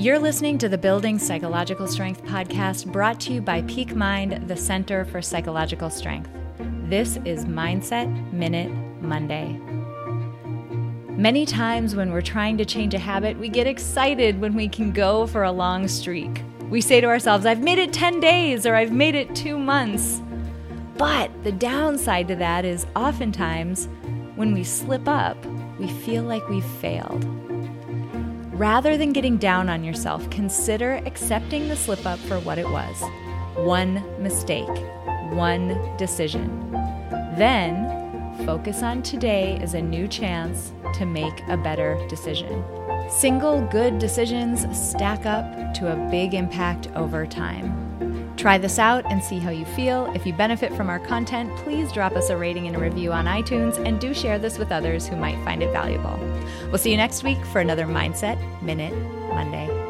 You're listening to the Building Psychological Strength podcast brought to you by Peak Mind, the Center for Psychological Strength. This is Mindset Minute Monday. Many times when we're trying to change a habit, we get excited when we can go for a long streak. We say to ourselves, I've made it 10 days or I've made it two months. But the downside to that is oftentimes when we slip up, we feel like we've failed. Rather than getting down on yourself, consider accepting the slip up for what it was one mistake, one decision. Then focus on today as a new chance to make a better decision. Single good decisions stack up to a big impact over time. Try this out and see how you feel. If you benefit from our content, please drop us a rating and a review on iTunes and do share this with others who might find it valuable. We'll see you next week for another Mindset Minute Monday.